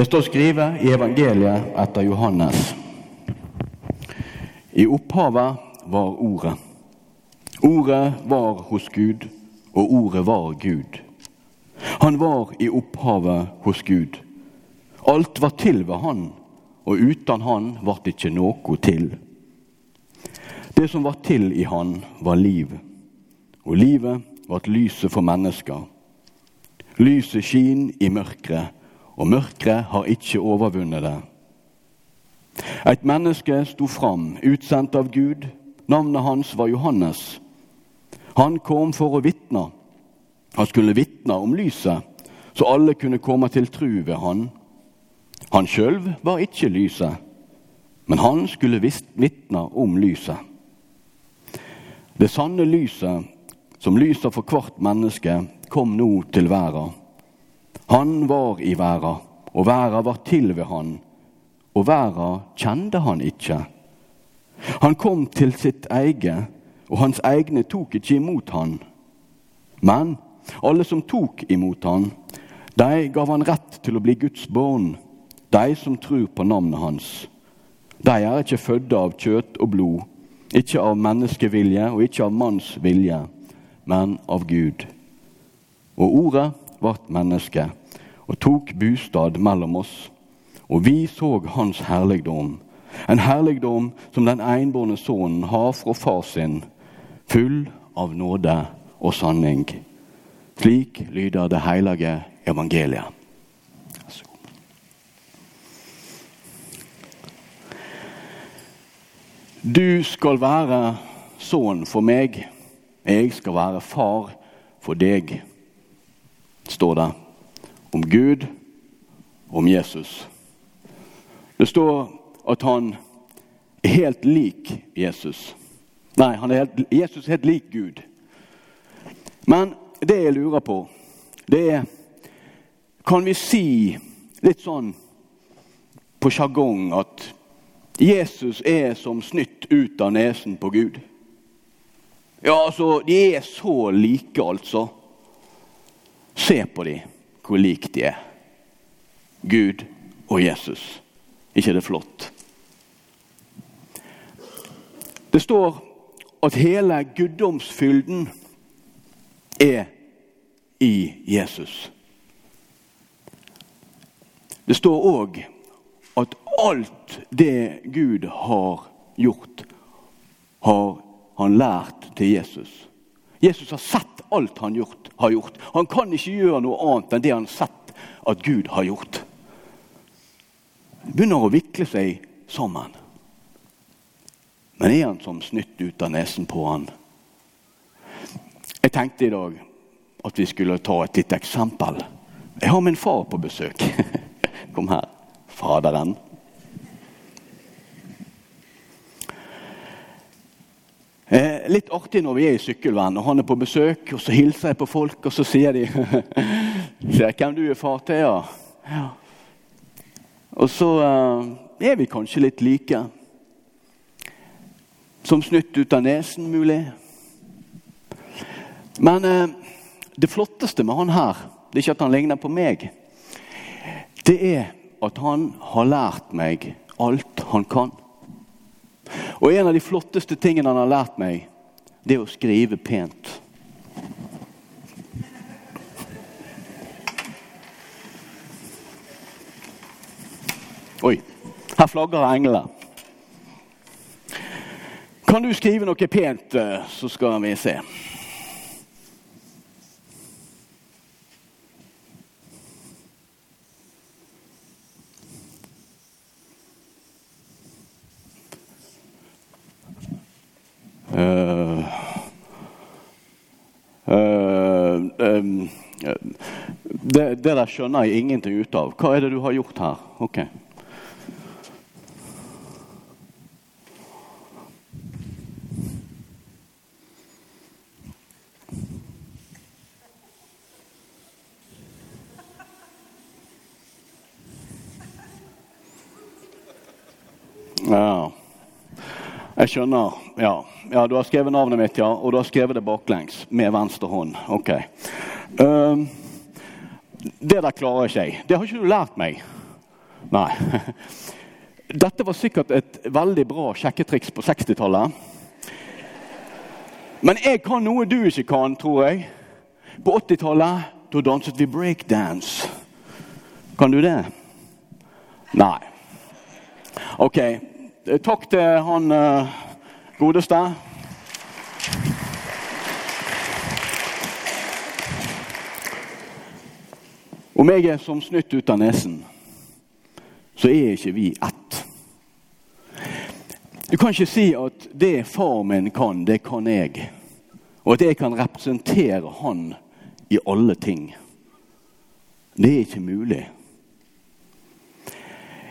Det står skrevet i evangeliet etter Johannes. I opphavet var Ordet. Ordet var hos Gud, og Ordet var Gud. Han var i opphavet hos Gud. Alt var til ved Han, og uten Han det ikke noe til. Det som var til i Han, var liv, og livet var lyset for mennesker. Lyset skin i mørket, og mørket har ikke overvunnet det. Et menneske sto fram, utsendt av Gud. Navnet hans var Johannes. Han kom for å vitne. Han skulle vitne om lyset, så alle kunne komme til tru ved han. Han sjøl var ikke lyset, men han skulle vitne om lyset. Det sanne lyset, som lyser for hvert menneske, kom nå til verden. Han var i verda, og verda var til ved han, og verda kjente han ikke. Han kom til sitt eget, og hans egne tok ikke imot han. Men alle som tok imot han, de gav han rett til å bli Guds barn, de som tror på navnet hans. De er ikke fødde av kjøtt og blod, ikke av menneskevilje og ikke av manns vilje, men av Gud. Og ordet ble menneske og tok bostad mellom oss, og vi så hans herligdom, en herligdom som den enbårne sønnen har fra far sin, full av nåde og sanning. Slik lyder det hellige evangeliet. Du skal være sønn for meg, jeg skal være far for deg, står det om Gud, om Jesus. Det står at han er helt lik Jesus. Nei, er helt, Jesus er helt lik Gud. Men det jeg lurer på, det er Kan vi si litt sånn på sjargong at Jesus er som snytt ut av nesen på Gud? Ja, altså, de er så like, altså. Se på dem, hvor like de er. Gud og Jesus. ikke det flott? Det står at hele guddomsfylden er i Jesus. Det står òg at alt det Gud har gjort, har han lært til Jesus. Jesus har sett alt han gjort, har gjort. Han kan ikke gjøre noe annet enn det han har sett at Gud har gjort. Det begynner å vikle seg sammen. Men er han som snytt ut av nesen på han? Jeg tenkte i dag at vi skulle ta et lite eksempel. Jeg har min far på besøk. Kom her, Faderen. Eh, litt artig når vi er i sykkelvenn og han er på besøk, og så hilser jeg på folk, og så sier de 'Ser hvem du er far til', ja. ja. Og så eh, er vi kanskje litt like. Som snytt ut av nesen, mulig. Men eh, det flotteste med han her, det er ikke at han ligner på meg. Det er at han har lært meg alt han kan. Og en av de flotteste tingene han har lært meg, det er å skrive pent. Oi, her flagger englene. Kan du skrive noe pent, eh, så skal vi se. Uh, uh, um, det, det, der skjønner jeg ingenting ut av. Hva er det du har gjort her? Ok. Ja. Jeg skjønner. Ja. ja. Du har skrevet navnet mitt, ja. Og du har skrevet det baklengs med venstre hånd. Ok. Um, det der klarer ikke jeg. Det har ikke du lært meg. Nei. Dette var sikkert et veldig bra sjekketriks på 60-tallet. Men jeg kan noe du ikke kan, tror jeg. På 80-tallet da danset vi breakdance. Kan du det? Nei. Ok. Takk til han uh, godeste. Om jeg er som snytt ut av nesen, så er ikke vi ett. Du kan ikke si at det far min kan, det kan jeg. Og at jeg kan representere han i alle ting. Det er ikke mulig.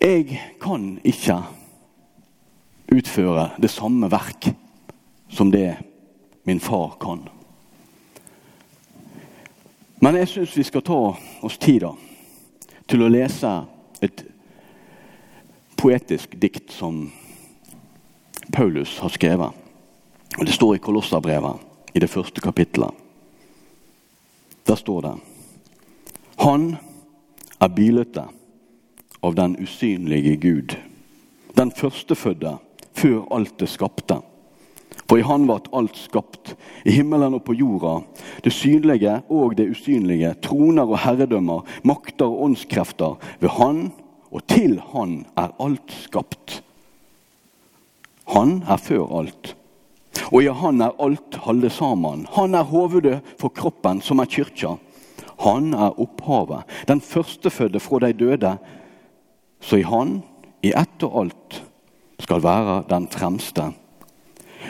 Jeg kan ikke utføre det samme verk som det min far kan. Men jeg syns vi skal ta oss tida til å lese et poetisk dikt som Paulus har skrevet. Og Det står i Kolosserbrevet, i det første kapitlet. Der står det Han er bilete av den usynlige Gud, den førstefødte før alt det skapte. For i Han vart alt skapt, i himmelen og på jorda, det synlige og det usynlige, troner og herredømmer, makter og åndskrefter. Ved Han og til Han er alt skapt. Han er før alt. Og i Han er alt halde sammen. Han er hovedet for kroppen, som er kyrkja. Han er opphavet, den førstefødte fra de døde. Så i Han, i ett og alt, skal være den fremste.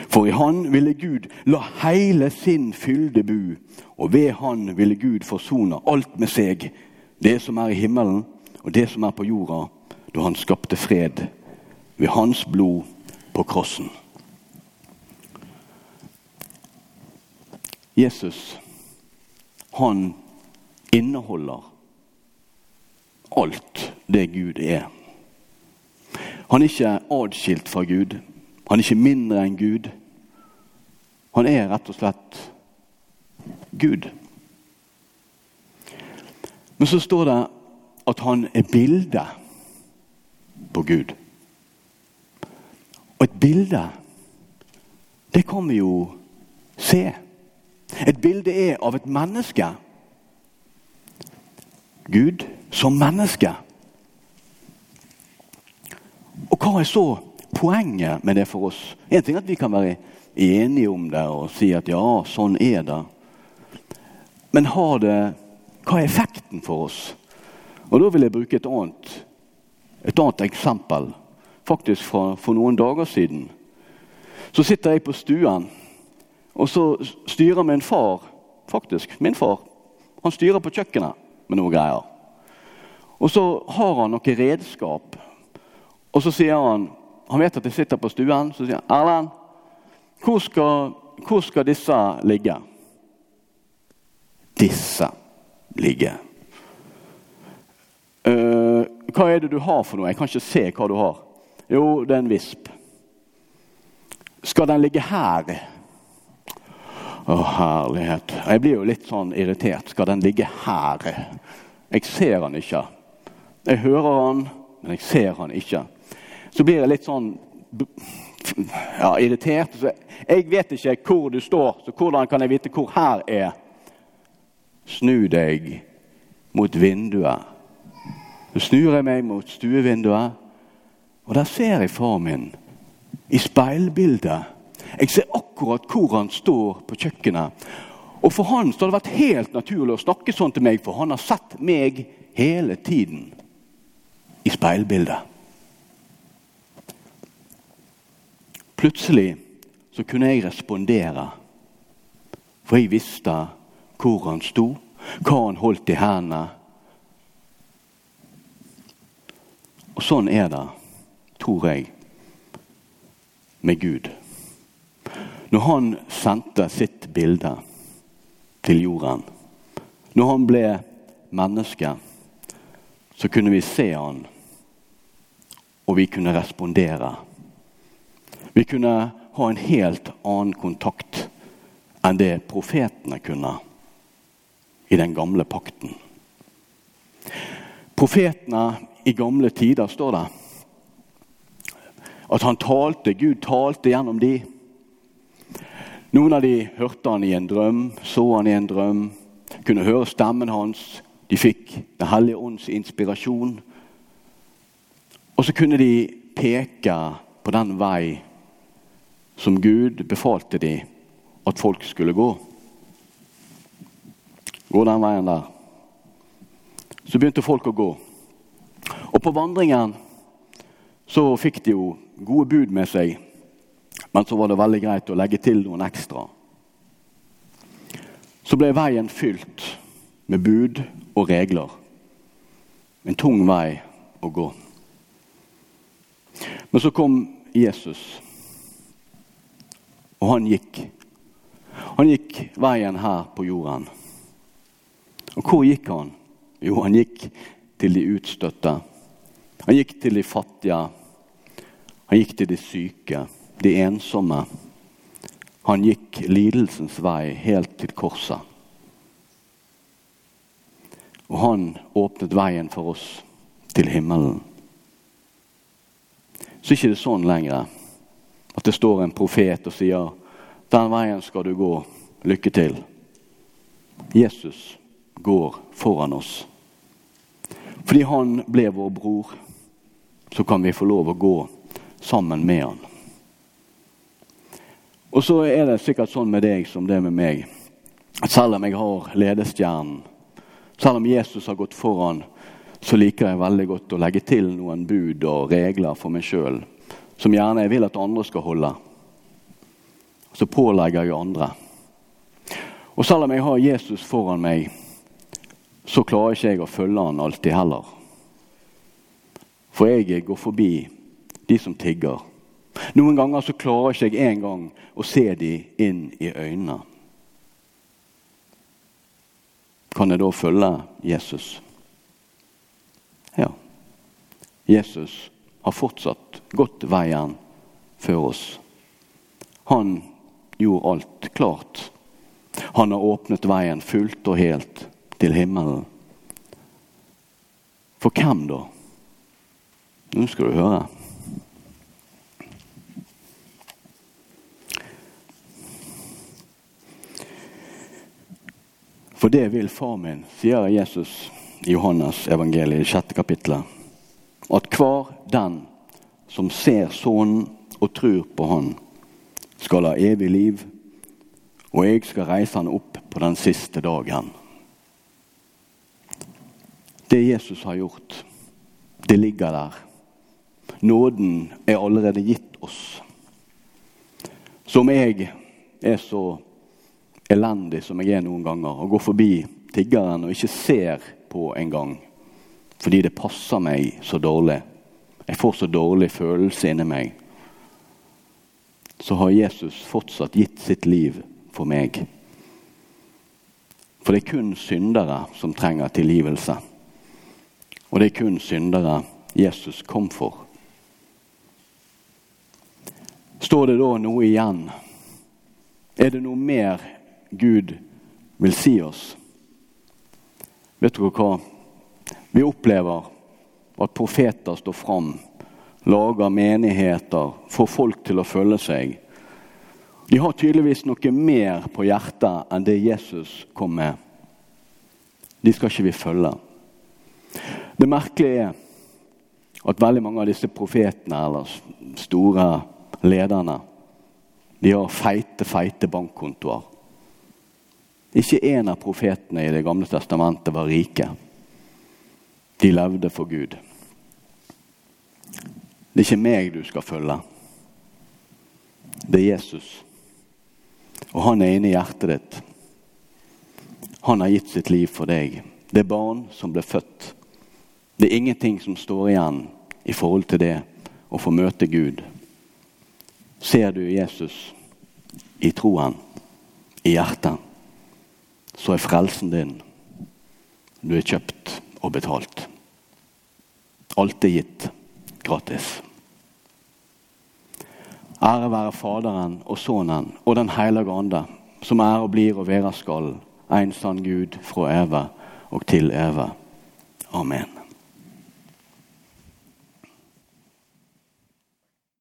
For i Han ville Gud la hele sin fylde bu, og ved Han ville Gud forsone alt med seg, det som er i himmelen og det som er på jorda, da Han skapte fred ved Hans blod på krossen. Jesus, han inneholder alt det Gud er. Han er ikke adskilt fra Gud. Han er ikke mindre enn Gud. Han er rett og slett Gud. Men så står det at han er bildet på Gud. Og et bilde, det kan vi jo se. Et bilde er av et menneske. Gud som menneske. Hva er så poenget med det for oss? En ting er at vi kan være enige om det og si at ja, sånn er det. Men det, hva er effekten for oss? Og Da vil jeg bruke et annet, et annet eksempel. Faktisk fra, for noen dager siden. Så sitter jeg på stuen, og så styrer min far Faktisk, min far. Han styrer på kjøkkenet med noen greier. Og så har han noen redskap. Og så sier han han vet at jeg sitter på stuen. Så sier han Erlend, hvor skal, hvor skal disse ligge? Disse ligge. Uh, hva er det du har for noe? Jeg kan ikke se hva du har. Jo, det er en visp. Skal den ligge her? Å, herlighet. Jeg blir jo litt sånn irritert. Skal den ligge her? Jeg ser han ikke. Jeg hører han, men jeg ser han ikke så blir jeg litt sånn ja, irritert. Jeg vet ikke hvor du står, så hvordan kan jeg vite hvor her er? Snu deg mot vinduet. Så snur jeg meg mot stuevinduet, og der ser jeg far min i speilbildet. Jeg ser akkurat hvor han står på kjøkkenet. Og For han så har det vært helt naturlig å snakke sånn til meg, for han har sett meg hele tiden i speilbildet. Plutselig så kunne jeg respondere. For jeg visste hvor han sto, hva han holdt i hendene. Og sånn er det, tror jeg, med Gud. Når han sendte sitt bilde til jorden, når han ble menneske, så kunne vi se han, og vi kunne respondere. Vi kunne ha en helt annen kontakt enn det profetene kunne i den gamle pakten. Profetene i gamle tider, står det. At han talte, Gud talte gjennom de. Noen av de hørte han i en drøm, så han i en drøm, kunne høre stemmen hans. De fikk Den hellige ånds inspirasjon. Og så kunne de peke på den vei som Gud befalte dem at folk skulle gå. Gå den veien der. Så begynte folk å gå. Og på vandringen så fikk de jo gode bud med seg, men så var det veldig greit å legge til noen ekstra. Så ble veien fylt med bud og regler. En tung vei å gå. Men så kom Jesus, og han gikk. Han gikk veien her på jorden. Og hvor gikk han? Jo, han gikk til de utstøtte. Han gikk til de fattige. Han gikk til de syke, de ensomme. Han gikk lidelsens vei helt til korset. Og han åpnet veien for oss til himmelen. Så er ikke det sånn lenger at det står en profet og sier 'Den veien skal du gå. Lykke til'. Jesus går foran oss. Fordi han ble vår bror, så kan vi få lov å gå sammen med han. Og så er det sikkert sånn med deg som det er med meg. Selv om jeg har ledestjernen, selv om Jesus har gått foran, så liker jeg veldig godt å legge til noen bud og regler for meg sjøl som gjerne jeg vil at andre skal holde. Så pålegger jeg andre. Og selv om jeg har Jesus foran meg, så klarer ikke jeg å følge han alltid heller. For jeg går forbi de som tigger. Noen ganger så klarer ikke jeg engang å se de inn i øynene. Kan jeg da følge Jesus? Ja. Jesus har fortsatt gått veien før oss. Han gjorde alt klart. Han har åpnet veien fullt og helt til himmelen. For hvem da? Nå skal du høre. For det vil far min, sier Jesus i Johannes evangeliet, sjette kapittelet, at hver den som ser Sønnen og tror på Han, skal ha evig liv, og jeg skal reise han opp på den siste dagen. Det Jesus har gjort, det ligger der. Nåden er allerede gitt oss. Som jeg er så elendig som jeg er noen ganger, og går forbi tiggeren og ikke ser på engang fordi det passer meg så dårlig. Jeg får så dårlig følelse inni meg. Så har Jesus fortsatt gitt sitt liv for meg. For det er kun syndere som trenger tilgivelse. Og det er kun syndere Jesus kom for. Står det da noe igjen? Er det noe mer Gud vil si oss? Vet dere hva? Vi opplever at profeter står fram, lager menigheter, får folk til å følge seg. De har tydeligvis noe mer på hjertet enn det Jesus kom med. De skal ikke vi følge. Det merkelige er at veldig mange av disse profetene eller store lederne de har feite, feite bankkontoer. Ikke én av profetene i Det gamle testamentet var rike. De levde for Gud. Det er ikke meg du skal følge. Det er Jesus. Og han er inne i hjertet ditt. Han har gitt sitt liv for deg. Det er barn som ble født det er ingenting som står igjen i forhold til det å få møte Gud. Ser du Jesus i troen, i hjertet, så er frelsen din. Du er kjøpt og betalt. Alt er gitt gratis. Ære være Faderen og Sønnen og Den hellige ande, som er og blir og være skal, en sann Gud fra evig og til evig. Amen.